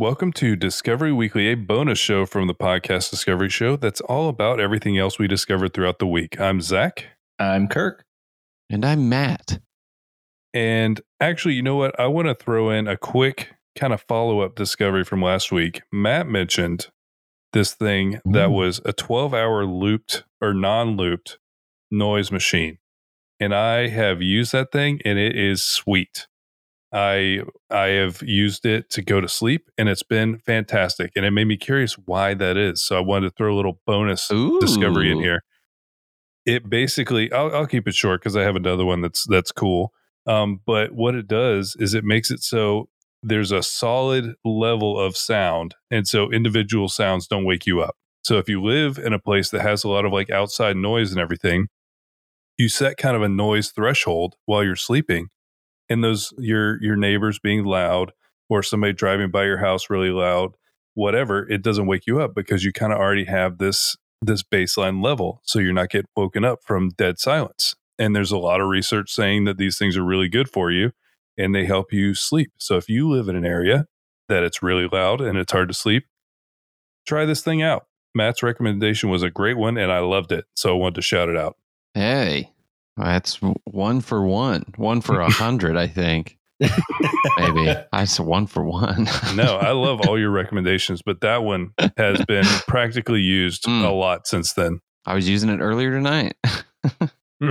Discovery Weekly. Welcome to Discovery Weekly, a bonus show from the podcast Discovery Show that's all about everything else we discovered throughout the week. I'm Zach. I'm Kirk. And I'm Matt. And actually, you know what? I want to throw in a quick kind of follow up discovery from last week. Matt mentioned this thing that was a 12 hour looped or non looped noise machine. And I have used that thing and it is sweet. I I have used it to go to sleep and it's been fantastic. And it made me curious why that is. So I wanted to throw a little bonus discovery in here. It basically I'll, I'll keep it short because I have another one that's that's cool. Um, but what it does is it makes it so there's a solid level of sound, and so individual sounds don't wake you up. So if you live in a place that has a lot of like outside noise and everything, you set kind of a noise threshold while you're sleeping, and those your your neighbors being loud or somebody driving by your house really loud, whatever, it doesn't wake you up because you kind of already have this this baseline level, so you're not getting woken up from dead silence. And there's a lot of research saying that these things are really good for you and they help you sleep. So if you live in an area that it's really loud and it's hard to sleep, try this thing out. Matt's recommendation was a great one and I loved it. So I wanted to shout it out. Hey, that's one for one. One for a hundred, I think. Maybe. I said one for one. No, I love all your recommendations, but that one has been practically used Mm. a lot since then. I was using it earlier tonight.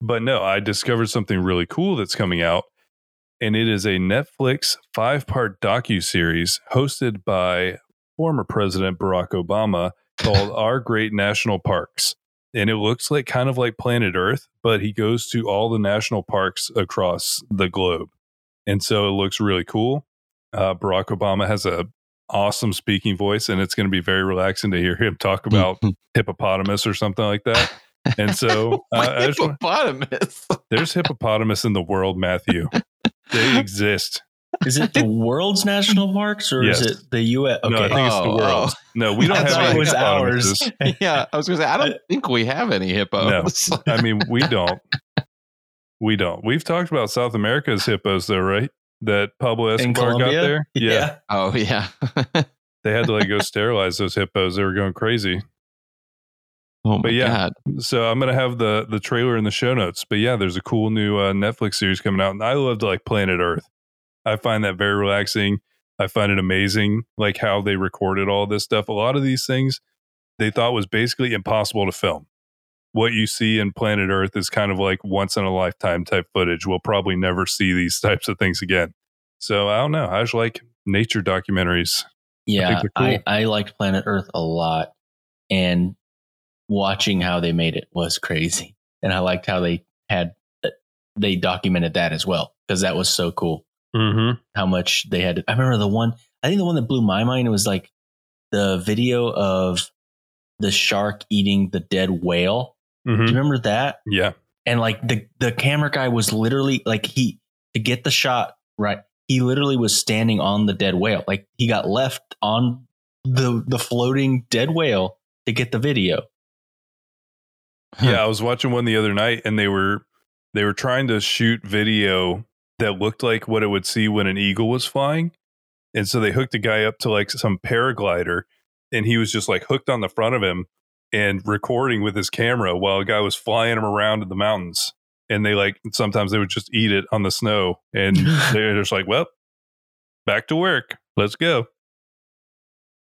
but no, I discovered something really cool that's coming out, and it is a Netflix five-part docu series hosted by former President Barack Obama called "Our Great National Parks." And it looks like kind of like Planet Earth, but he goes to all the national parks across the globe, and so it looks really cool. Uh, Barack Obama has a awesome speaking voice, and it's going to be very relaxing to hear him talk about hippopotamus or something like that. And so uh, wanna- hippopotamus. there's hippopotamus in the world, Matthew. They exist. Is it the world's national parks or Yes. is it the U.S.? Okay. No, I think it's the Oh, world. No, we don't I have thought any it was ours. yeah, I was going to say, I don't think we have any hippos. No, I mean, we don't. We don't. We've talked about South America's hippos, though, right? That Pablo Escobar got there. Yeah. oh, yeah. They had to like go sterilize those hippos. They were going crazy. oh, my But yeah. God. So I'm gonna have the the trailer in the show notes. But yeah, there's a cool new uh, Netflix series coming out, and I love to like Planet Earth. I find that very relaxing. I find it amazing, like how they recorded all this stuff. A lot of these things they thought was basically impossible to film. What you see in Planet Earth is kind of like once in a lifetime type footage. We'll probably never see these types of things again. So I don't know. I just like nature documentaries. Yeah. I, cool. I, liked Planet Earth a lot. And watching how they made it was crazy. And I liked how they had, they documented that as well because that was so cool. Mm-hmm. how much they had. I remember the one, I think the one that blew my mind was like the video of the shark eating the dead whale. Do Mm-hmm. you remember that? Yeah. And like the, the camera guy was literally like he, to get the shot right, he literally was standing on the dead whale. Like he got left on the, the floating dead whale to get the video. Yeah, I was watching one the other night and they were they were trying to shoot video that looked like what it would see when an eagle was flying. And so they hooked a guy up to like some paraglider and he was just like hooked on the front of him and recording with his camera while a guy was flying him around in the mountains. And they like sometimes they would just eat it on the snow and they're just like, well, back to work. Let's go.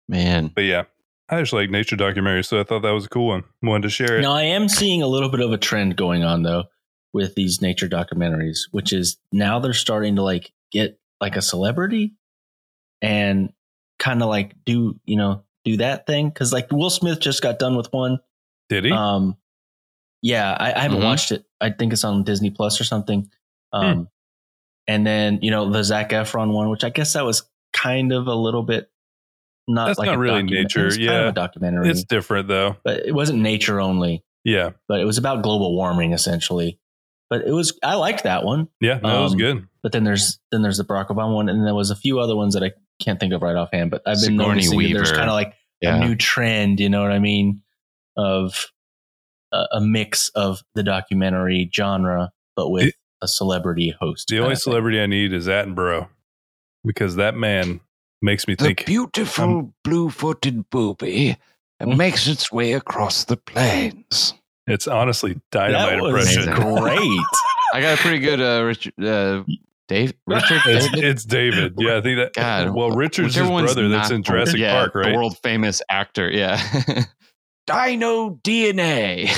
Man. But yeah, I just like nature documentaries, so I thought that was a cool one. Wanted to share it. Now I am seeing a little bit of a trend going on though with these nature documentaries, which is now they're starting to like get like a celebrity and kind of like do you know do that thing because like Will Smith just got done with one. Did he? Um, yeah, I, I haven't Mhm. watched it. I think it's on Disney Plus or something. Um, and then you know the Zac Efron one, which I guess that was kind of a little bit not That's like not a really nature, was kind yeah. of a documentary, it's different though. but it wasn't nature only Yeah. but it was about global warming essentially. But it was I liked that one. Yeah, no, it was Um, good. But then there's then there's the Barack Obama one, and there was a few other ones that I can't think of right offhand. But I've been Sigourney noticing that there's kind of like Yeah. a new trend. You know what I mean? Of a, a mix of the documentary genre, but with It- a celebrity host. The only of thing. celebrity I need is Attenborough. because that man makes me The think. beautiful blue-footed booby makes its way across the plains. It's honestly dynamite that was impression. great. I got a pretty good uh, Richard. Uh, Dave, Richard, It's, David? it's David. Yeah, I think that. God, well, Richard's his whichever brother that's in the- Jurassic yeah, Park, right? The world famous actor. Yeah. Dino DNA.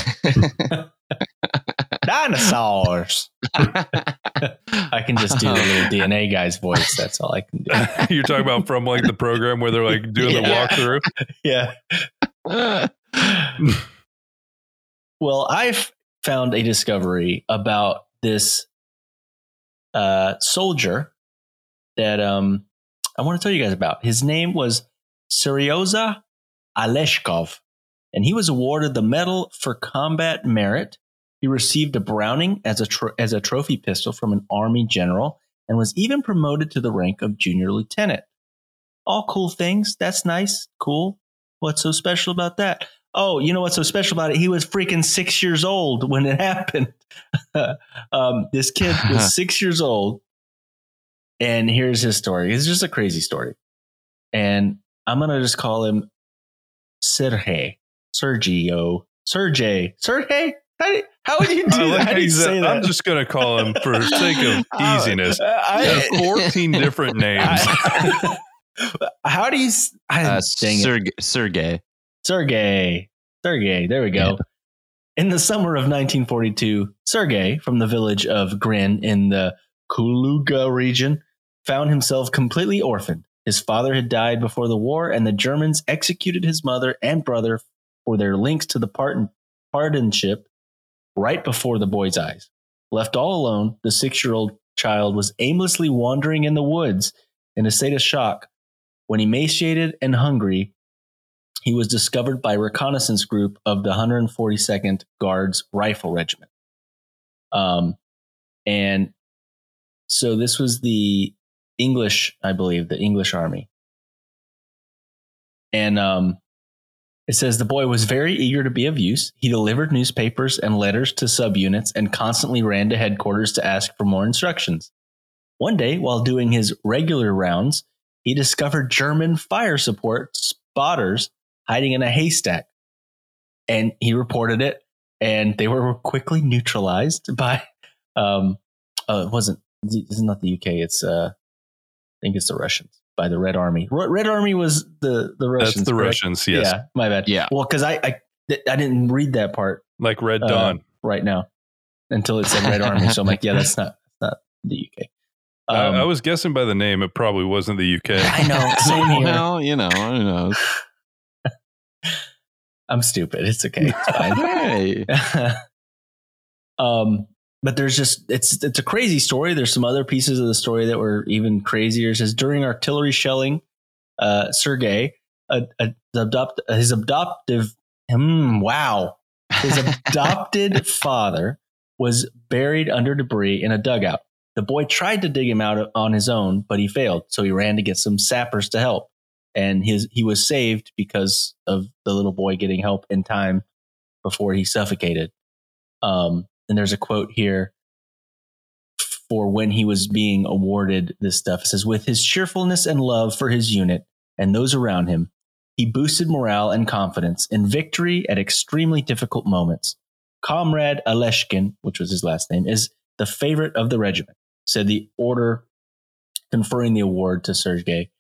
Dinosaurs. I can just do the little DNA guy's voice. That's all I can do. You're talking about from like the program where they're like doing the walkthrough. Yeah. Well, I've found a discovery about this uh, soldier that um, I want to tell you guys about. His name was Seryoza Aleshkov, and he was awarded the Medal for Combat Merit. He received a Browning as a tro- as a trophy pistol from an Army general, and was even promoted to the rank of junior lieutenant. All cool things. That's nice. Cool. What's so special about that? Oh, you know what's so special about it? He was freaking six years old when it happened. um, this kid was six years old. And here's his story. It's just a crazy story. And I'm going to just call him Sergey. Sergio. Sergey. Sergey? How, do- how would you do I like that? How how do you you say said- that? I'm just going to call him for sake of Uh, easiness. I- Yeah, 14 different names. I- how do you? s- I, uh, dang it. Sergey. Sergey. Sergey. There we go. Yeah. In the summer of 1942, Sergey, from the village of Grin in the Kuluga region, found himself completely orphaned. His father had died before the war, and the Germans executed his mother and brother for their links to the pardon, pardonship right before the boy's eyes. Left all alone, the six year old child was aimlessly wandering in the woods in a state of shock. When emaciated and hungry, he was discovered by reconnaissance group of the 142nd Guards Rifle Regiment. Um, and so this was the English, I believe, the English Army. And um, it says the boy was very eager to be of use. He delivered newspapers and letters to subunits and constantly ran to headquarters to ask for more instructions. One day, while doing his regular rounds, he discovered German fire support spotters hiding in a haystack. And he reported it, and they were quickly neutralized by, um, uh, it wasn't, this is not the UK, it's, uh, I think it's the Russians by the Red Army. Red Red Army was the, the Russians. That's the correct? Russians, yes. Yeah, my bad. Yeah. Well, because I, I, I didn't read that part Like Red Uh, Dawn. right now until it said Red Army. So I'm like, yeah, that's not, that's not the UK. Um, I, I was guessing by the name, it probably wasn't the UK. I know. Same here. Well, you know, who knows? I'm stupid. It's okay. It's fine. Um, but there's just it's it's a crazy story. There's some other pieces of the story that were even crazier. It says during artillery shelling, uh, Sergey, a, a, adopt, his adoptive, hmm, wow, his adopted father was buried under debris in a dugout. The boy tried to dig him out on his own, but he failed. So he ran to get some sappers to help, and his he was saved because of the little boy getting help in time before he suffocated. Um, and there's a quote here for when he was being awarded this stuff. It says, with his cheerfulness and love for his unit and those around him, he boosted morale and confidence in victory at extremely difficult moments. Comrade Aleshkin, which was his last name, is the favorite of the regiment, said the order conferring the award to Sergei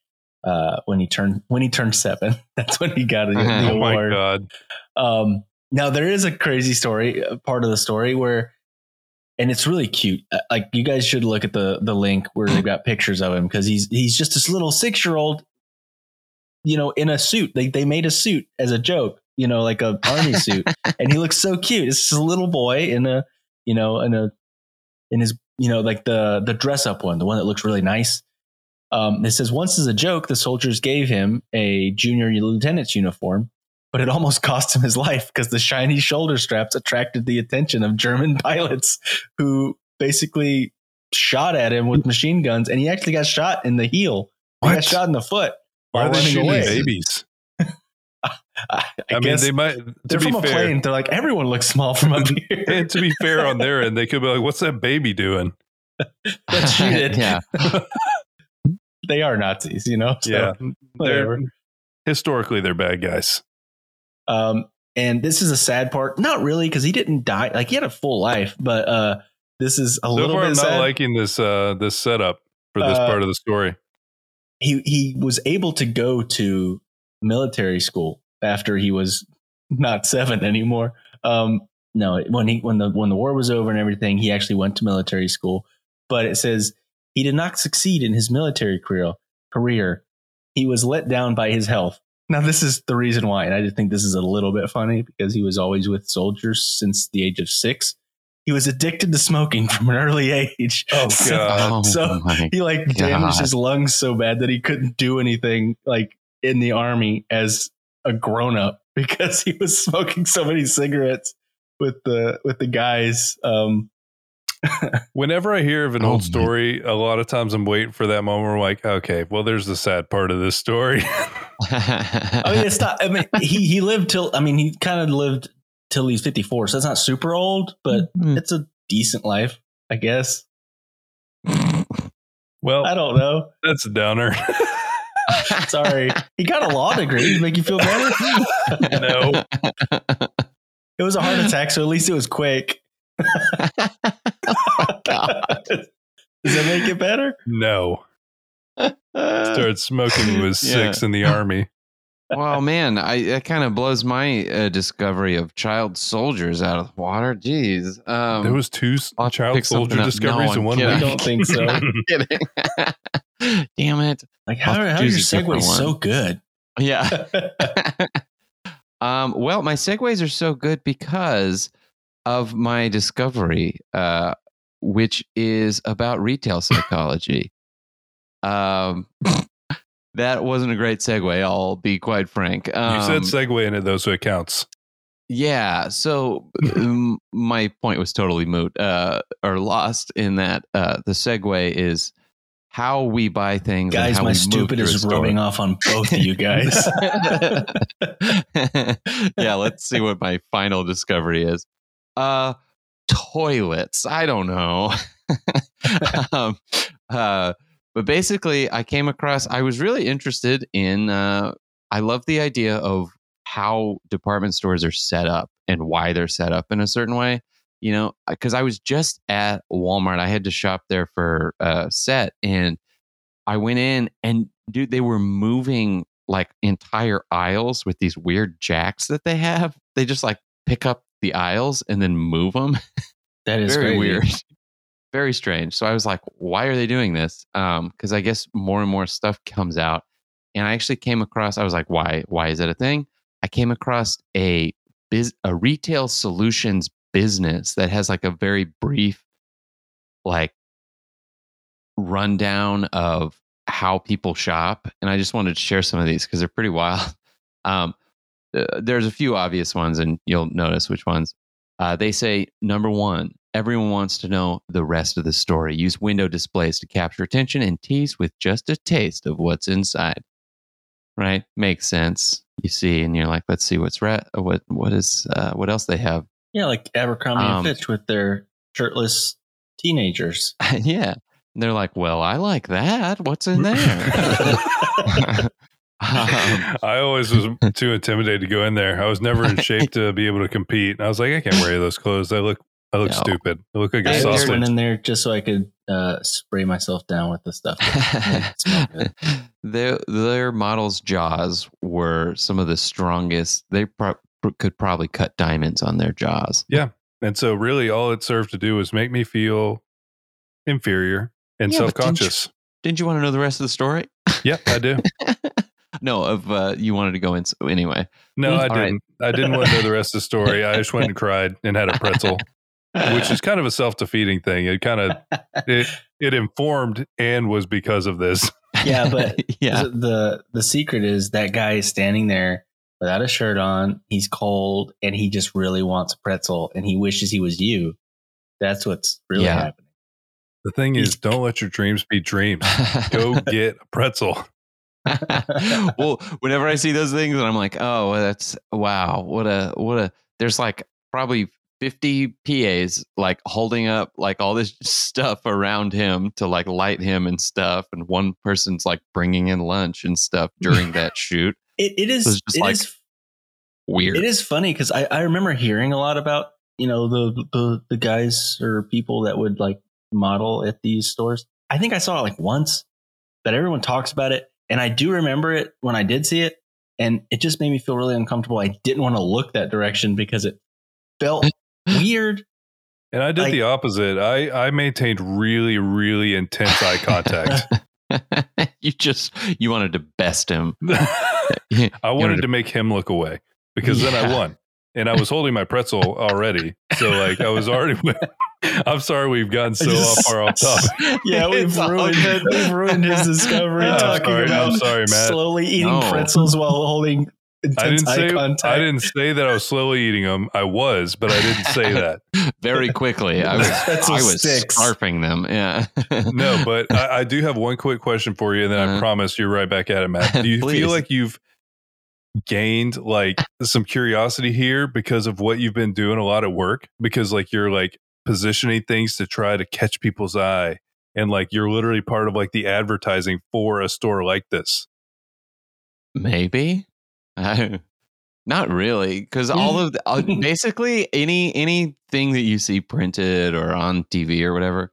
uh, when he turned when he turned seven. That's when he got the, the oh my award. God. Um, now there is a crazy story, part of the story where, and it's really cute. Uh, Like you guys should look at the the link where they've got pictures of him because he's he's just this little six year old, you know, in a suit. They they made a suit as a joke, you know, like a army suit, and he looks so cute. It's just a little boy in a, you know, in a, in his, you know, like the the dress up one, the one that looks really nice. Um, it says once as a joke, the soldiers gave him a junior lieutenant's uniform, but it almost cost him his life because the shiny shoulder straps attracted the attention of German pilots who basically shot at him with machine guns, and he actually got shot in the heel. He got shot in the foot. Why are they running shooting away. babies? I, I I, mean, guess they might. They're be from a plane. They're like everyone looks small from up here. and to be fair on their end, they could be like, "What's that baby doing?" Let's shoot it. yeah. They are Nazis, you know. So, yeah, whatever. they're historically they're bad guys. Um, and this is a sad part. Not really, because he didn't die. Like he had a full life, but uh, this is a So little far, bit I'm not liking this uh this setup for this Uh, part of the story. he he was able to go to military school after he was not seven anymore. Um, no, when he when the when the war was over and everything, he actually went to military school. But it says he did not succeed in his military career. Career, he was let down by his health. Now, this is the reason why, and I just think this is a little bit funny because he was always with soldiers since the age of six. He was addicted to smoking from an early age. Oh, So- God. Oh, so my he like God. damaged his lungs so bad that he couldn't do anything like in the army as a grown up because he was smoking so many cigarettes with the with the guys. Um, Whenever I hear of an Oh, old my- story, a lot of times I'm waiting for that moment where I'm like, okay, well, there's the sad part of this story. I mean, it's not. I mean, he he lived till. I mean, he kind of lived till he's fifty four, so it's not super old, but Mm. it's a decent life, I guess. well, I don't know. that's a downer. Sorry, he got a law degree. Make you feel better? no. It was a heart attack, so at least it was quick. Does that make it better? No. Started smoking when he was Yeah. six in the army. well, man, I that kind of blows my uh, discovery of child soldiers out of the water. Jeez, um, there was two s- I'll child soldier discoveries No, in one kidding. I don't think so. kidding. Damn it! Like how, I'll how are your a different segues so good? Yeah. um, well, my segues are so good because of my discovery, uh, which is about retail psychology. um, that wasn't a great segue. I'll be quite frank. Um, you said segue in it though, so it counts. yeah. So um, my point was totally moot uh, or lost in that uh, the segue is how we buy things. and guys, how my we move stupid through is store. rubbing off on both of you guys. yeah, let's see what my final discovery is. Uh toilets. I don't know. um, uh, but basically, I came across. I was really interested in. Uh, I love the idea of how department stores are set up and why they're set up in a certain way. You know, because I was just at Walmart. I had to shop there for a set, and I went in and dude, they were moving like entire aisles with these weird jacks that they have. They just like pick up the aisles and then move them. that is Very crazy. weird. Very strange. So I was like, why are they doing this? Um, because I guess more and more stuff comes out. And I actually came across, I was like, why, why is that a thing? I came across a biz a retail solutions business that has like a very brief like rundown of how people shop and i just wanted to share some of these because they're pretty wild um, uh, there's a few obvious ones and you'll notice which ones. Uh, they say number one everyone wants to know the rest of the story. Use window displays to capture attention and tease with just a taste of what's inside. Right? Makes sense. You see and you're like let's see what's re- what what is uh, what else they have. Yeah, like Abercrombie Um, and Fitch with their shirtless teenagers. yeah. And they're like well i like that. What's in there Um, I always was too intimidated to go in there. I was never in shape to be able to compete. I was like, I can't wear those clothes. I look, I look No. stupid. I look like I a just sausage. went in there just so I could uh, spray myself down with the stuff. that smelled good. their their models' jaws were some of the strongest. They pro- could probably cut diamonds on their jaws. Yeah, and so, really, all it served to do was make me feel inferior and Yeah, but self didn't you- conscious. Didn't you want to know the rest of the story? Yep, I do. No, of uh, you wanted to go in. So anyway, No, Mm, I all right. didn't. I didn't want to know the rest of the story. I just went and cried and had a pretzel, which is kind of a self defeating thing. It kind of it, it informed and was because of this. Yeah, but yeah, the the secret is that guy is standing there without a shirt on. He's cold and he just really wants a pretzel and he wishes he was you. That's what's really Yeah. happening. The thing is, don't let your dreams be dreams. Go get a pretzel. Well, whenever I see those things, and I'm like, oh, that's wow, what a what a. There's like probably 50 PAs like holding up like all this stuff around him to like light him and stuff. And one person's like bringing in lunch and stuff during that shoot. It, it is. So just it like- is- Weird. It is funny because I, I remember hearing a lot about you know the, the the guys or people that would like model at these stores. I think I saw it like once, but everyone talks about it, and I do remember it when I did see it, and it just made me feel really uncomfortable. I didn't want to look that direction because it felt weird. And I did Like- the opposite. I I maintained really really intense eye contact. you just you wanted to best him. I wanted to make him look away because then I won. And I was holding my pretzel already. So like I was already I'm sorry we've gotten so just- far off topic. Yeah, we've ruined good. we've ruined his discovery I'm talking sorry, about I'm sorry, Matt. slowly eating No. pretzels while holding I didn't say contact. I didn't say that I was slowly eating them. I was, but I didn't say that. very quickly. I was Pretzel I was sticks. scarfing them. Yeah. No, but I, I do have one quick question for you, and then I Uh-huh. promise you're right back at it, Matt. Do you feel like you've gained like some curiosity here because of what you've been doing a lot of work? Because like you're like positioning things to try to catch people's eye, and like you're literally part of like the advertising for a store like this. Maybe. I, not really, because all of the, uh, basically any anything that you see printed or on TV or whatever,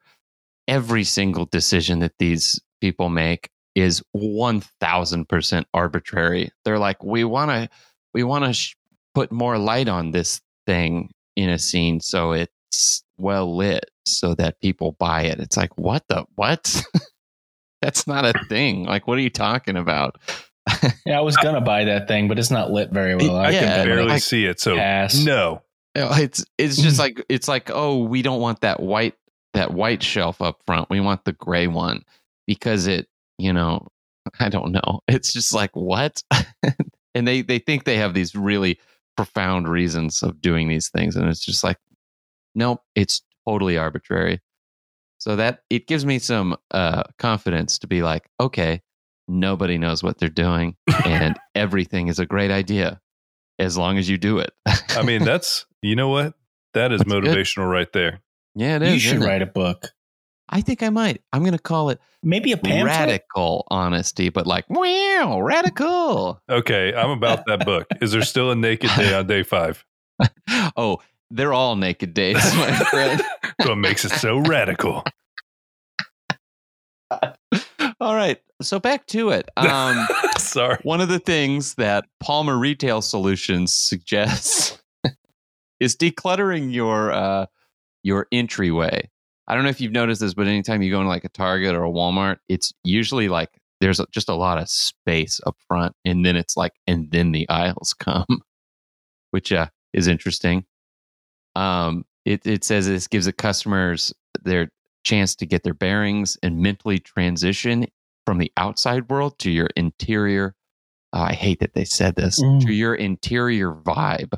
every single decision that these people make is one thousand percent arbitrary. They're like, we want to, we want to sh- put more light on this thing in a scene so it's well lit so that people buy it. It's like, what the what? That's not a thing. Like, what are you talking about? Yeah, I was gonna buy that thing, but it's not lit very well. I Yeah, can barely like- see it, so Pass. no. It's it's just like it's like oh we don't want that white that white shelf up front. We want the gray one because it you know I don't know. It's just like what, and they they think they have these really profound reasons of doing these things, and it's just like nope, it's totally arbitrary. So that it gives me some uh, confidence to be like okay, nobody knows what they're doing, and everything is a great idea as long as you do it. I mean, that's you know what that is That's good. motivational right there. Yeah, it is. you should isn't it? write a book, I think I might. I'm going to call it maybe a pamphlet. radical honesty, but like wow, radical. Okay, I'm about that book. Is there still a naked day on day five? oh, they're all naked days, my friend. What makes it so radical. all right, so back to it. Um, Sorry. one of the things that Palmer Retail Solutions suggests is decluttering your uh, your entryway. I don't know if you've noticed this, but anytime you go into like a Target or a Walmart, it's usually like there's just a lot of space up front, and then it's like, and then the aisles come, which uh, is interesting. Um, it it says this gives the customers their chance to get their bearings and mentally transition from the outside world to your interior. oh, I hate that they said this Mm. to your interior vibe.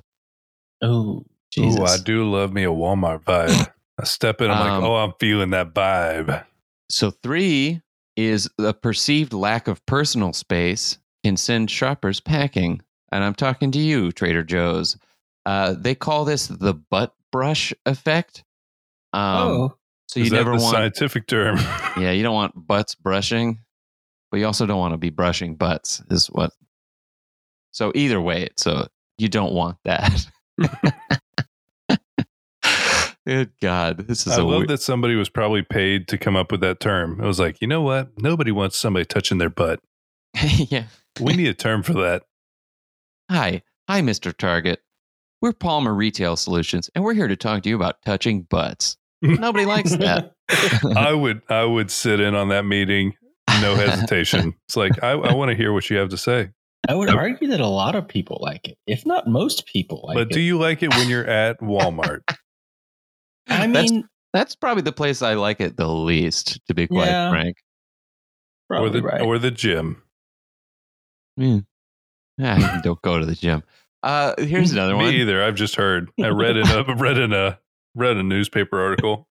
Oh, Jesus. Ooh, I do love me a Walmart vibe. I step in, I'm Um, like, oh, I'm feeling that vibe. So three is the perceived lack of personal space can send shoppers packing. And I'm talking to you, Trader Joe's. Uh, they call this the butt brush effect. Um, oh, so Is you that never the want, scientific term? yeah, you don't want butts brushing, but you also don't want to be brushing butts. Is what. So either way, so you don't want that. Good God, this is I a love weird- that somebody was probably paid to come up with that term. I was like, you know what? Nobody wants somebody touching their butt. yeah. We need a term for that. Hi, hi, Mr. Target. We're Palmer Retail Solutions, and we're here to talk to you about touching butts. Nobody likes that. I would I would sit in on that meeting, no hesitation. It's like I, I want to hear what you have to say. I would argue that a lot of people like it, if not most people like but it. do you like it when you're at Walmart? I mean, That's probably the place I like it the least, to be quite Yeah. frank. or the right. or the gym? Mm. Yeah, don't go to the gym. Uh, here's another Me one. either. I've just heard. I read in a read in a read a newspaper article.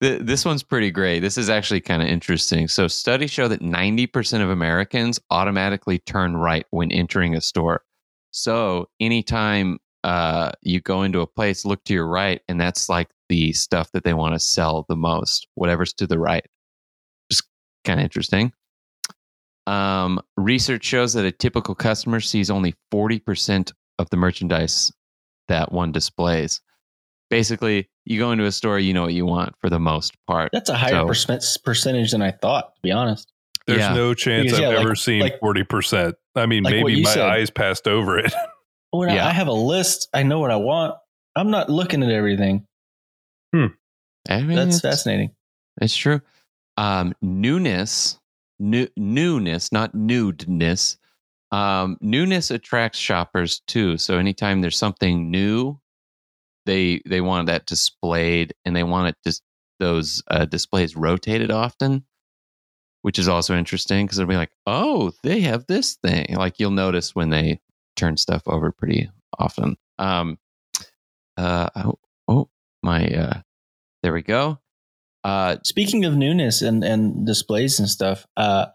This one's pretty great. This is actually kind of interesting. So, studies show that 90% of Americans automatically turn right when entering a store. So, anytime uh, you go into a place, look to your right, and that's like the stuff that they want to sell the most, whatever's to the right. Just kind of interesting. Um, research shows that a typical customer sees only 40% of the merchandise that one displays. Basically, you go into a store, you know what you want for the most part. That's a higher So- percent percentage than I thought, to be honest. There's Yeah. no chance Because, I've yeah, like- ever seen like- forty percent. I mean, like maybe my said. eyes passed over it. When I- Yeah. I have a list, I know what I want. I'm not looking at everything. I mean, That's it's- fascinating. It's true. Um, newness, new, newness, not nudeness. Um, newness attracts shoppers too. So anytime there's something new, they they want that displayed, and they want it just those uh, displays rotated often, which is also interesting because they'll be like, oh, they have this thing. Like you'll notice when they turn stuff over pretty often. Um, uh, oh, oh my, uh, there we go. Uh, Speaking of newness and, and displays and stuff, uh,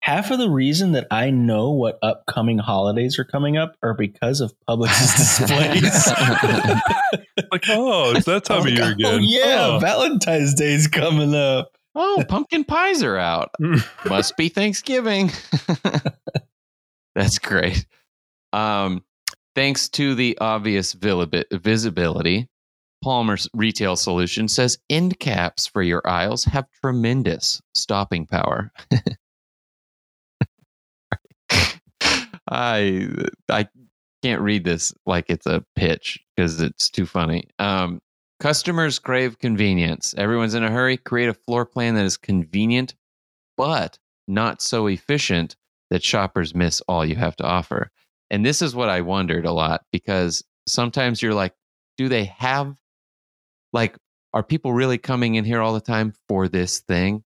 half of the reason that I know what upcoming holidays are coming up are because of Publix displays. like, oh, it's that time of year again. Oh yeah, Oh. Valentine's Day's coming up. Oh, pumpkin pies are out. Must be Thanksgiving. That's great. Um, thanks to the obvious visibility, Palmer's retail solution says end caps for your aisles have tremendous stopping power. I I can't read this like it's a pitch because it's too funny. Um, customers crave convenience. Everyone's in a hurry. Create a floor plan that is convenient, but not so efficient that shoppers miss all you have to offer. And this is what I wondered a lot because sometimes you're like, do they have, like, are people really coming in here all the time for this thing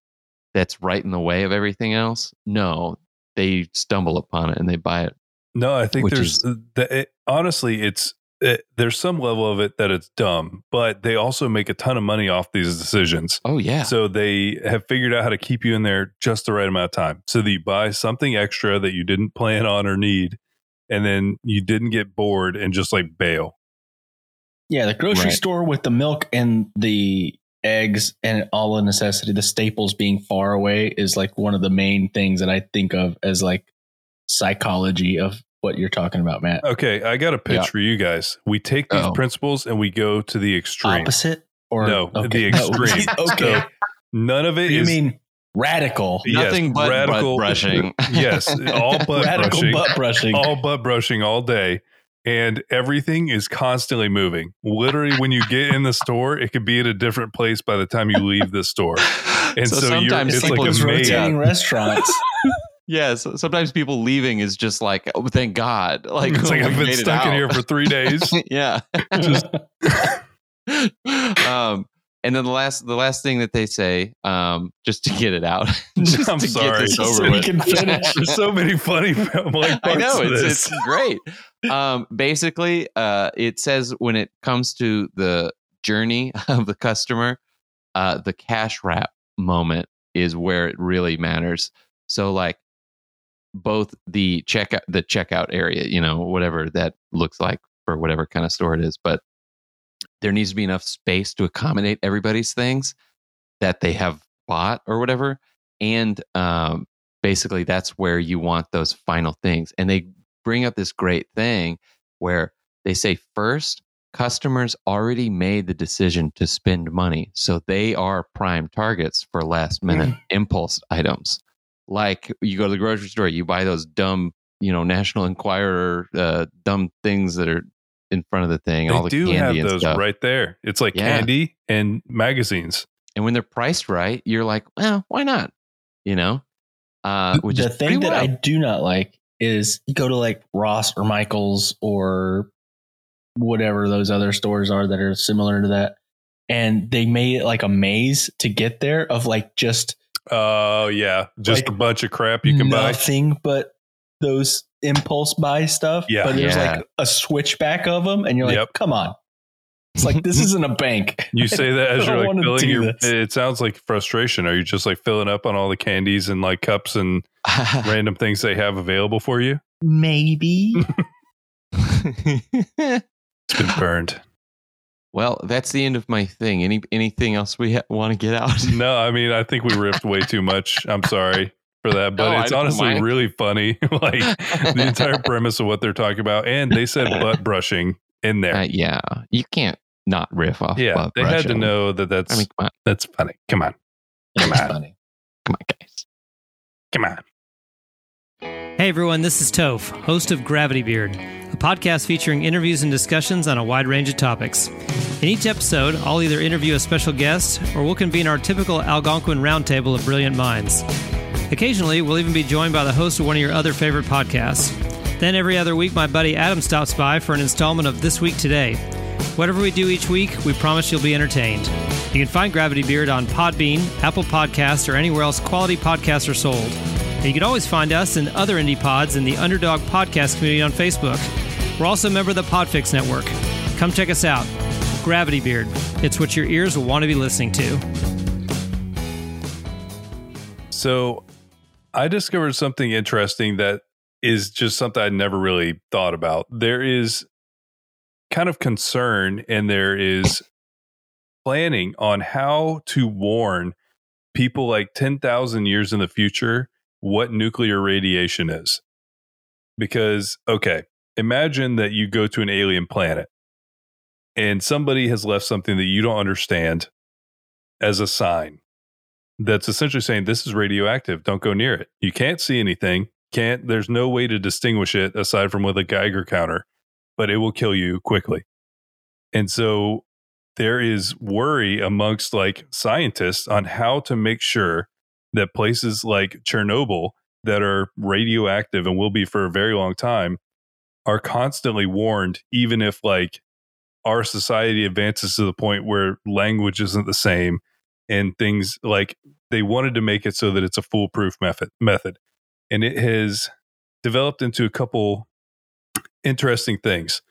that's right in the way of everything else? No, they stumble upon it and they buy it. No, I think there's is- the, it, honestly, it's it, there's some level of it that it's dumb, but they also make a ton of money off these decisions. Oh, yeah. So they have figured out how to keep you in there just the right amount of time, so that you buy something extra that you didn't plan on or need, and then you didn't get bored and just like bail. Yeah, the grocery Right. store with the milk and the eggs and all the necessity, the staples being far away is like one of the main things that I think of as like psychology of what you're talking about, Matt. Okay, I got a pitch Yeah. for you guys. We take these Uh-oh. principles and we go to the extreme. Opposite or No, okay. the extreme. okay. So none of it you mean radical? yes, Nothing but butt brushing. yes, all butt radical brushing. butt brushing. all butt brushing all day and everything is constantly moving literally when you get in the store it could be at a different place by the time you leave the store And so you're- sometimes it's It's like like a rotating restaurants. yeah, so sometimes people leaving is just like, oh, thank God. Like, it's like i've been stuck in here for three days yeah. Just- um, and then the last, the last thing that they say, um, just to get it out, just I'm to sorry. get this over so we with. can finish. there's so many funny like I know it's it's great. Um, basically, uh, it says when it comes to the journey of the customer, uh, the cash wrap moment is where it really matters. So, like both the checkout, the checkout area, you know, whatever that looks like for whatever kind of store it is, but there needs to be enough space to accommodate everybody's things that they have bought or whatever, and um, basically that's where you want those final things. And they bring up this great thing where they say first customers already made the decision to spend money so they are prime targets for last minute impulse items. Like you go to the grocery store you buy those dumb you know national enquirer uh, dumb things that are in front of the thing all they the do candy have and those stuff. right there. It's like Yeah. candy and magazines. And when they're priced right you're like well why not? You know? Uh which the is thing pretty that I do not like is you go to like Ross or Michaels or whatever those other stores are that are similar to that, and they made it like a maze to get there of like just oh yeah. Just Like, a bunch of crap you can buy. nothing but those impulse buy stuff. Yeah. but there's Yeah. like a switchback of them, and you're like, Yep. come on. It's like this isn't a bank. You say that as you're like filling your. this. It sounds like frustration. Are you just like filling up on all the candies and like cups and random things they have available for you? Maybe. It's It's been burned. Well, that's the end of my thing. Any anything else we ha- want to get out? no, I mean, I think we ripped way too much. I'm sorry for that, but No, it's honestly mind. really funny. like the entire premise of what they're talking about, and they said butt brushing in there. Uh, yeah, you can't not riff off. yeah, butt they had to know that that's I mean, come on, that's funny. Come on, It's Come on. funny. come on, guys. come on. Hey everyone, this is Toph, host of Gravity Beard, a podcast featuring interviews and discussions on a wide range of topics. In each episode, I'll either interview a special guest or we'll convene our typical Algonquin roundtable of brilliant minds. Occasionally, we'll even be joined by the host of one of your other favorite podcasts. Then every other week, my buddy Adam stops by for an installment of This Week Today. Whatever we do each week, we promise you'll be entertained. You can find Gravity Beard on Podbean, Apple Podcasts, or anywhere else quality podcasts are sold. And you can always find us and other indie pods in the Underdog Podcast community on Facebook. We're also a member of the Podfix Network. Come check us out. Gravity Beard. It's what your ears will want to be listening to. So I discovered something interesting that is just something I'd never really thought about. There is kind of concern and there is planning on how to warn people like 10,000 years in the future what nuclear radiation is. Because, okay, imagine that you go to an alien planet and somebody has left something that you don't understand as a sign that's essentially saying this is radioactive. Don't go near it. You can't see anything. Can't. There's no way to distinguish it aside from with a Geiger counter, but it will kill you quickly. And so there is worry amongst like scientists on how to make sure that places like Chernobyl that are radioactive and will be for a very long time are constantly warned, even if like our society advances to the point where language isn't the same and things like they wanted to make it so that it's a foolproof method method. And it has developed into a couple interesting things.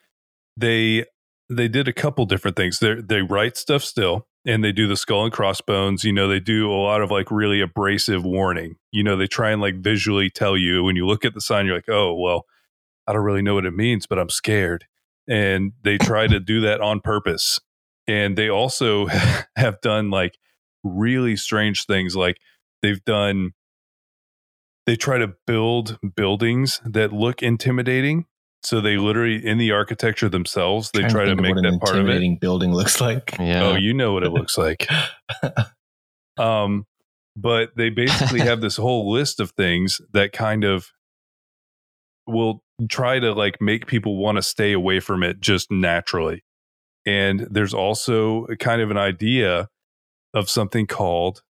They they did a couple different things. They they write stuff still and they do the skull and crossbones. You know they do a lot of like really abrasive warning. You know they try and like visually tell you when you look at the sign you're like oh well i don't really know what it means but i'm scared. And they try to do that on purpose. And they also have done like really strange things like they've done they try to build buildings that look intimidating so they literally in the architecture themselves they try to think make that part of it building looks like. Yeah. oh you know what it looks like um but they basically have this whole list of things that kind of will try to like make people want to stay away from it just naturally and there's also kind of an idea of something called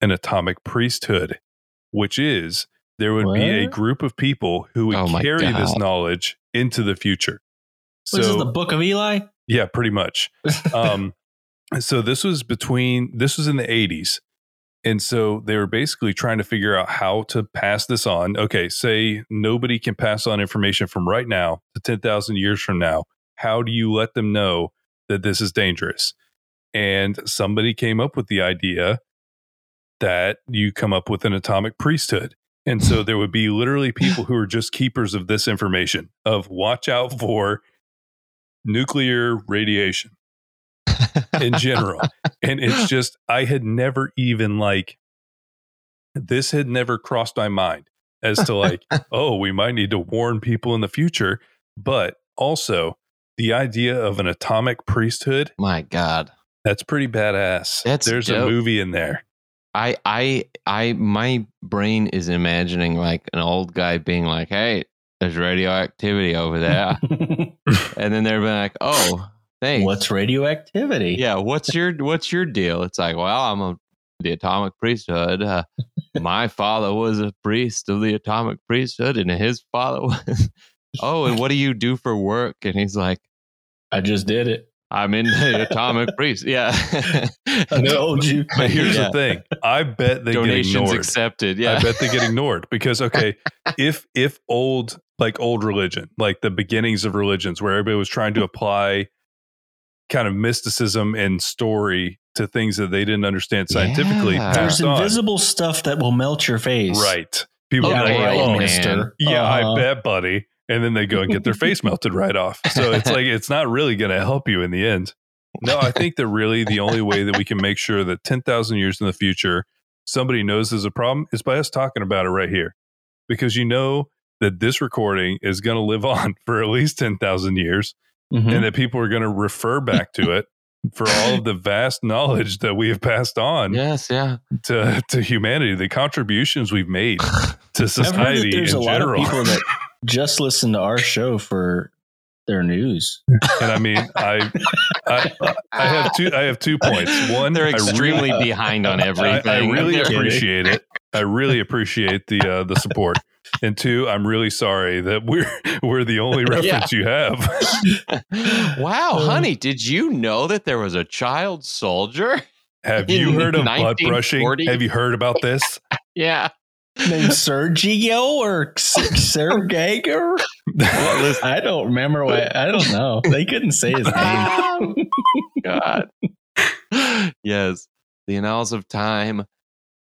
an atomic priesthood which is there would be a group of people who would Oh my carry this knowledge into the future What is this, is the Book of Eli? yeah, pretty much. Um, so this was between this was in the 80s. And so they were basically trying to figure out how to pass this on. Okay, say nobody can pass on information from right now to 10,000 years from now. How do you let them know that this is dangerous? And somebody came up with the idea that you come up with an atomic priesthood. And so there would be literally people who are just keepers of this information of watch out for nuclear radiation in general. and it's just, I had never even like, this had never crossed my mind as to like, oh, we might need to warn people in the future. But also, the idea of an atomic priesthood, My God. That's pretty badass. That's There's a movie in there. I I I my brain is imagining like an old guy being like, "Hey, there's radioactivity over there," and then they're being like, "Oh, thanks." What's radioactivity? yeah? What's your What's your deal? It's like, well, I'm a the atomic priesthood. Uh, my father was a priest of the atomic priesthood, and his father was. oh, and what do you do for work? And he's like, I just did it. I'm in the atomic priest. Yeah. I told you. But here's Yeah. the thing I bet they get Donations ignored. accepted. Yeah. I bet they get ignored because okay, if if old like old religion, like the beginnings of religions, where everybody was trying to apply kind of mysticism and story to things that they didn't understand scientifically, Yeah. There's passed on. invisible stuff that will melt your face. right? People Yeah, are like, oh, man. mister. yeah, Uh-huh. I bet, buddy. And then they go and get their face melted right off. So it's like it's not really going to help you in the end. No, I think that really the only way that we can make sure that 10,000 years in the future somebody knows there's a problem is by us talking about it right here. Because you know that this recording is going to live on for at least 10,000 years Mhm. and that people are going to refer back to it for all of the vast knowledge that we have passed on Yes, yeah. to, to humanity, the contributions we've made to I've heard that society there's in a lot of people that just listen to our show for their news. and I mean, I, I, I have two, I have two points. One, They're I really- extremely behind on everything. I really appreciate it. I really appreciate the uh, the support. And two, I'm really sorry that we're we're the only reference you have. wow, Uh, honey, did you know that there was a child soldier? Have you heard of blood brushing? Have you heard about this? Yeah. Named Sergio or Sergey or I don't remember what I don't know. They couldn't say his name. God. yes. The Annals of Time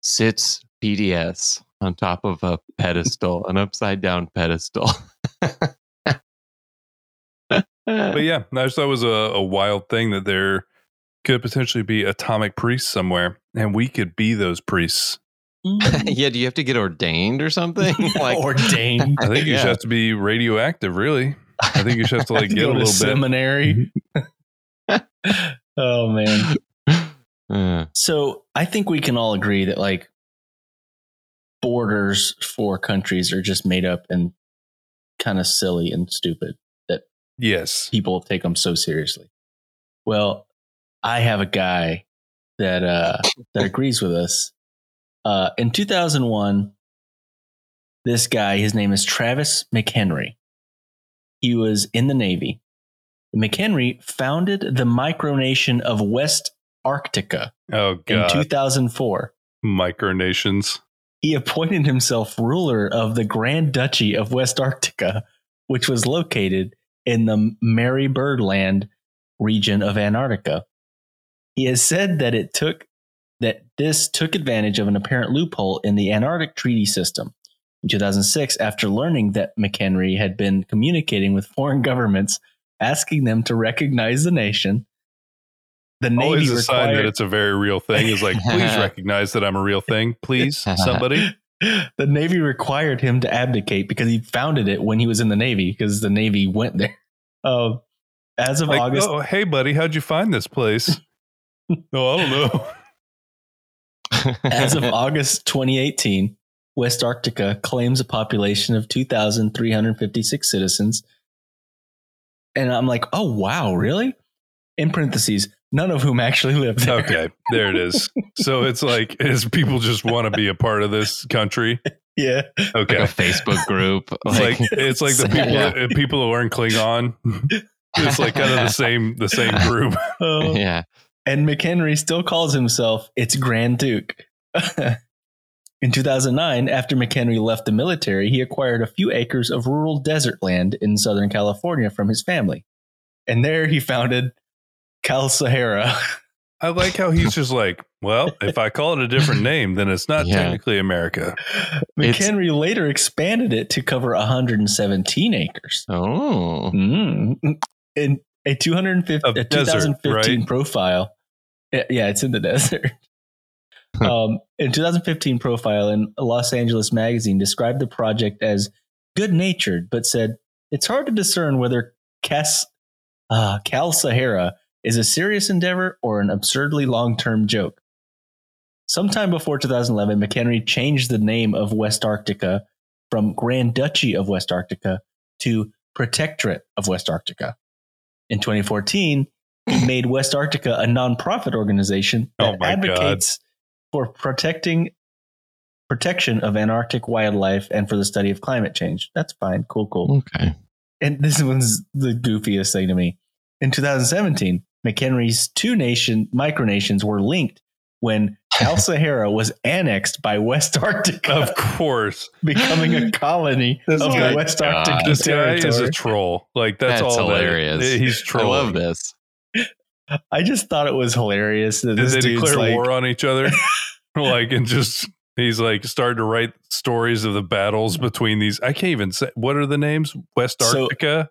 sits PDS on top of a pedestal, an upside down pedestal. But yeah, I just thought it was a, a wild thing that there could potentially be atomic priests somewhere, and we could be those priests. yeah, do you have to get ordained or something? like ordained. I think you Yeah. just have to be radioactive, really. I think you just have to like To get a go to little bit. seminary. oh man. Uh, So I think we can all agree that like borders for countries are just made up and kind of silly and stupid. That yes. People take them so seriously. Well, I have a guy that uh that agrees with us. Uh in 2001 this guy his name is Travis McHenry. He was in the Navy. McHenry founded the micronation of West Arctica Oh in 2004. Micronations. He appointed himself ruler of the Grand Duchy of Westarctica, which was located in the Marie Byrd Land region of Antarctica. He has said that it took that this took advantage of an apparent loophole in the Antarctic Treaty System. In 2006, after learning that McHenry had been communicating with foreign governments, asking them to recognize the nation, the Navy Always a sign that it's a very real thing is like, please recognize that I'm a real thing. Please, somebody. the Navy required him to abdicate because he founded it when he was in the Navy because the Navy went there. Uh, as of Like, August, oh, hey, buddy, how'd you find this place? oh, I don't know. as of August 2018, Westarctica claims a population of 2,356 citizens. And I'm like, oh wow, really? In parentheses, none of whom actually live there. Okay, there it is. So it's like, is people just want to be a part of this country? Yeah. like Okay. a Facebook group. It's Like, like it's like the people Yeah. people who learn Klingon. It's like kind of the same the same group. Oh. yeah. and McHenry still calls himself its Grand Duke. in 2009, after McHenry left the military, he acquired a few acres of rural desert land in Southern California from his family. And there he founded Calsahara. I like how he's just like, well, if I call it a different name, then it's not Yeah. technically America. It's- McHenry later expanded it to cover 117 acres. Oh. Mm. In a 250, Of a desert, 2015 right? profile. Yeah, yeah, it's in the desert. um, in 2015 profile in Los Angeles Magazine described the project as good natured, but said it's hard to discern whether Cas, uh, Calsahara is a serious endeavor or an absurdly long term joke. Sometime before 2011, McHenry changed the name of Westarctica from Grand Duchy of Westarctica to Protectorate of Westarctica. In 2014, he made Westarctica a nonprofit organization Oh that God. advocates for protecting protection of Antarctic wildlife and for the study of climate change. That's fine. Cool, cool. Okay. And this one's the goofiest thing to me. In 2017, McHenry's two nation micronations were linked when Calsahara was annexed by Westarctica, Of course. becoming a colony This of guy- the West God. Arctic This guy is a troll. Like that's, That's all that- hilarious. he's I love this. I just thought it was hilarious that Did this they declare like, war on each other? like and just He's like started to write stories of the battles between these. I can't even say what are the names. West So- Arctica.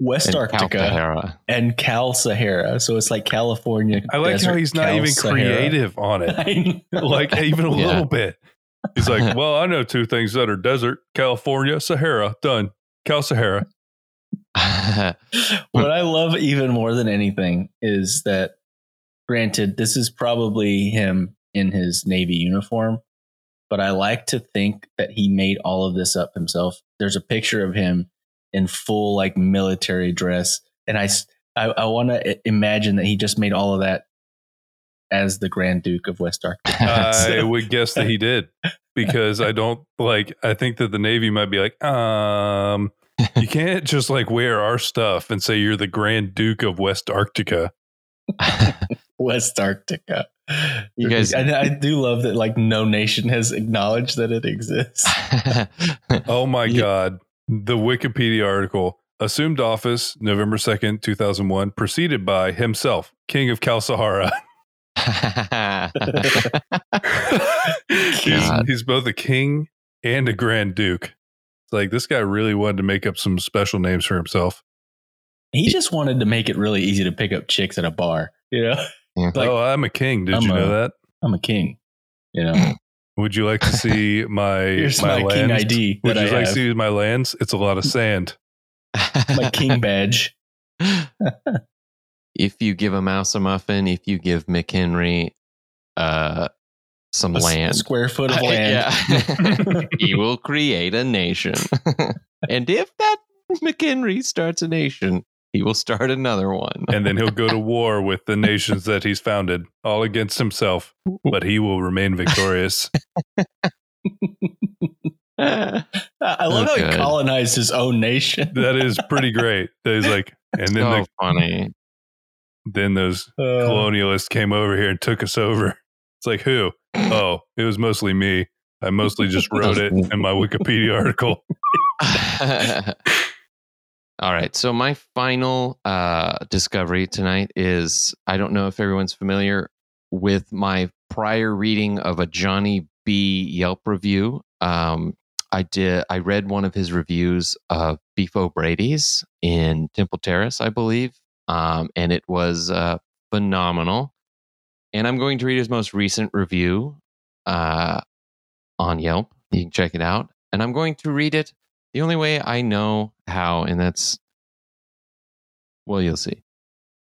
West And Arctica and Calsahara. So it's like California. I like how he's not Cal even Sahara. creative on it. Like even a Yeah. little bit. He's like, well, I know two things that are desert: California, Sahara. Done. Calsahara. what I love even more than anything is that, granted, this is probably him in his Navy uniform, but I like to think that he made all of this up himself. There's a picture of him in full like military dress, and I, I want to imagine that he just made all of that as the Grand Duke of West Arctic. I would guess that he did because I don't like. I think that the Navy might be like, um, you can't just like wear our stuff and say you're the Grand Duke of Westarctica. Westarctica. You guys- I, I do love that. Like no nation has acknowledged that it exists. Oh my Yeah. God. The Wikipedia article assumed office November 2nd, 2001, preceded by himself, King of Calsahara. he's, he's both a king and a Grand Duke. It's like this guy really wanted to make up some special names for himself. He just wanted to make it really easy to pick up chicks at a bar. You know, Like, oh, I'm a king. Did I'm you know a- that? I'm a king. You know, Would you like to see my here's my, my, king? ID Would that you I like to see my lands? It's a lot of sand. my king badge. if you give a mouse a muffin, if you give McHenry uh, some A s- land, square foot of land. Yeah. he will create a nation. and if that McHenry starts a nation, he will start another one. and then he'll go to war with the nations that he's founded, all against himself, but he will remain victorious. I I love how he Okay. colonized his own nation. that is pretty great. That He's like, and then so the, funny. then those Uh, colonialists came over here and took us over. It's like who? Oh, it was mostly me. I mostly just wrote it in my Wikipedia article. All right. So my final uh, discovery tonight is I don't know if everyone's familiar with my prior reading of a Johnny B Yelp review. Um, I did. I read one of his reviews of Beef O'Brady's in Temple Terrace, I believe, um, and it was uh, phenomenal. And I'm going to read his most recent review uh, on Yelp. You can check it out, and I'm going to read it the only way I know how, and that's well, you'll see.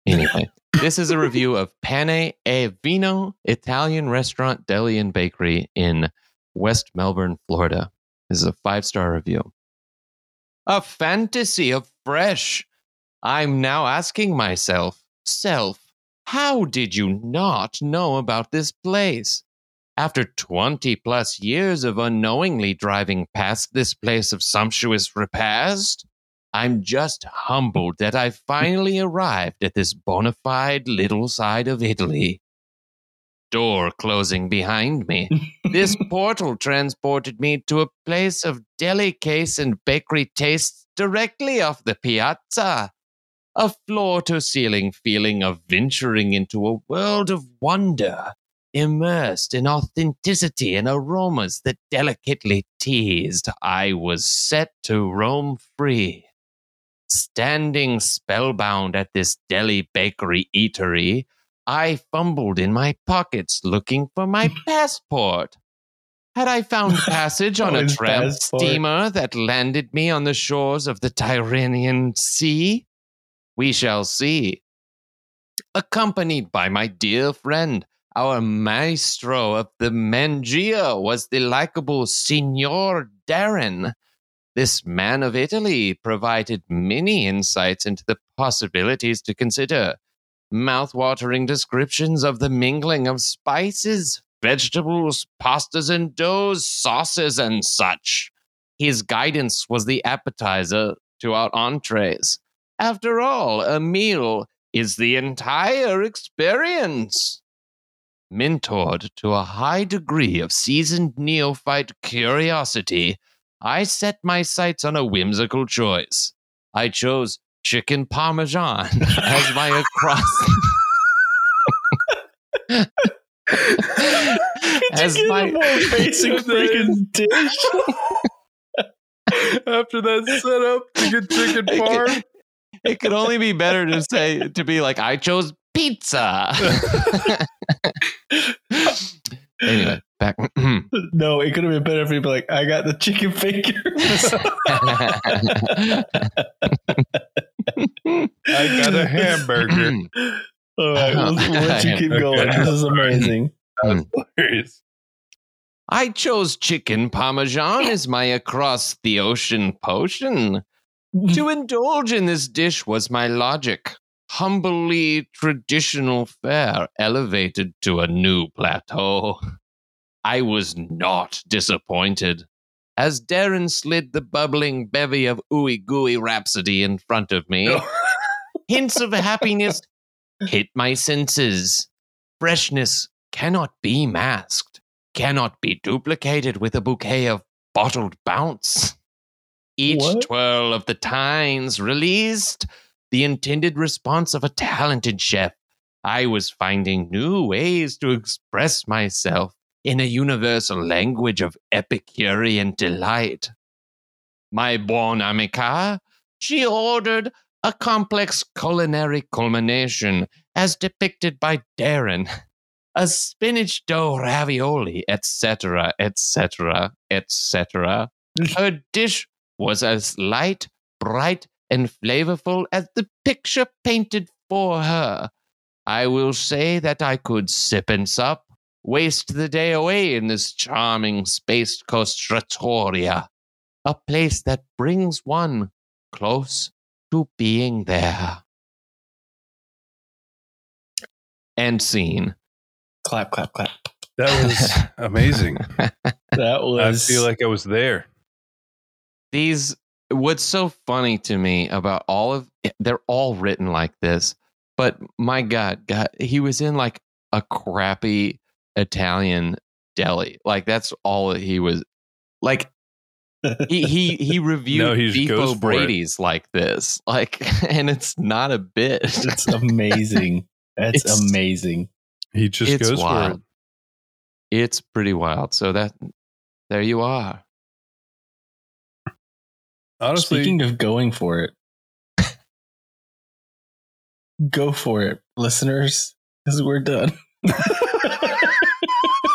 Anyway, this is a review of Pane e Vino Italian restaurant, deli, and bakery in West Melbourne, Florida. This is a five star review. A fantasy of fresh. I'm now asking myself, self, how did you not know about this place? After 20 plus years of unknowingly driving past this place of sumptuous repast, I'm just humbled that I finally arrived at this bona fide little side of Italy. Door closing behind me. This portal transported me to a place of delicace and bakery tastes directly off the piazza. A floor to ceiling feeling of venturing into a world of wonder immersed in authenticity and aromas that delicately teased, I was set to roam free. Standing spellbound at this deli bakery eatery, I fumbled in my pockets looking for my passport. Had I found passage on a tramp passport. steamer that landed me on the shores of the Tyrrhenian Sea? We shall see. Accompanied by my dear friend, our maestro of the Mangia was the likable Signor Darren. This man of Italy provided many insights into the possibilities to consider. Mouth-watering descriptions of the mingling of spices, vegetables, pastas and doughs, sauces, and such. His guidance was the appetizer to our entrees. After all, a meal is the entire experience. Mentored to a high degree of seasoned neophyte curiosity, I set my sights on a whimsical choice. I chose chicken parmesan as my across as my basic freaking dish. After that setup, to get chicken parm. it could only be better to say to be like I chose pizza. anyway, back. No, it could have been better if you'd be like, I got the chicken fingers. I got a hamburger. All right, we'll, we'll let you keep going. This is amazing. Hmm. Hilarious. I chose chicken parmesan as my across the ocean potion. To indulge in this dish was my logic. Humbly traditional fare elevated to a new plateau. I was not disappointed. As Darren slid the bubbling bevy of ooey gooey rhapsody in front of me, hints of happiness hit my senses. Freshness cannot be masked, cannot be duplicated with a bouquet of bottled bounce. Each What? twirl of the tines released the intended response of a talented chef. I was finding new ways to express myself in a universal language of Epicurean delight. My bon amica, she ordered a complex culinary culmination as depicted by Darren. A spinach dough ravioli, etc., etc., etc. Her dish was as light, bright, and flavorful as the picture painted for her. I will say that I could sip and sup, waste the day away in this charming Space Coast trattoria, a place that brings one close to being there. End scene. clap, clap, clap. That was amazing. That was. I feel like I was there. these what's so funny to me about all of eh, they're all written like this but my god god he was in like a crappy italian deli like that's all he was like he he, he reviewed No, he beef goes for it. o'brady's like this like and it's not a bit it's amazing. That's It's- amazing. He just it's goes wild for it. it's pretty wild so that there you are Honestly, Speaking of going for it, go for it, listeners, because we're done.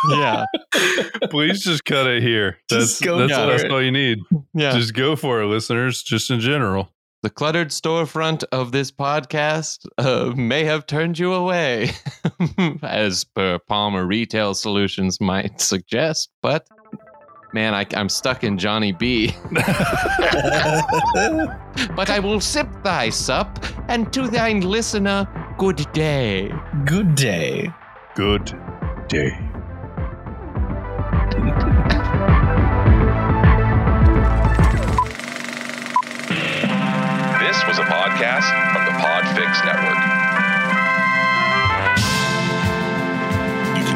yeah please just cut it here. That's Just go that's, for that's it. all you need. yeah Just go for it, listeners. Just in general. the cluttered storefront of this podcast uh, may have turned you away, as per Palmer Retail Solutions might suggest. But man, I, I'm stuck in Johnny B. but I will sip thy sup, and to thine listener, good day. Good day. Good day. This was a podcast from the Podfix Network.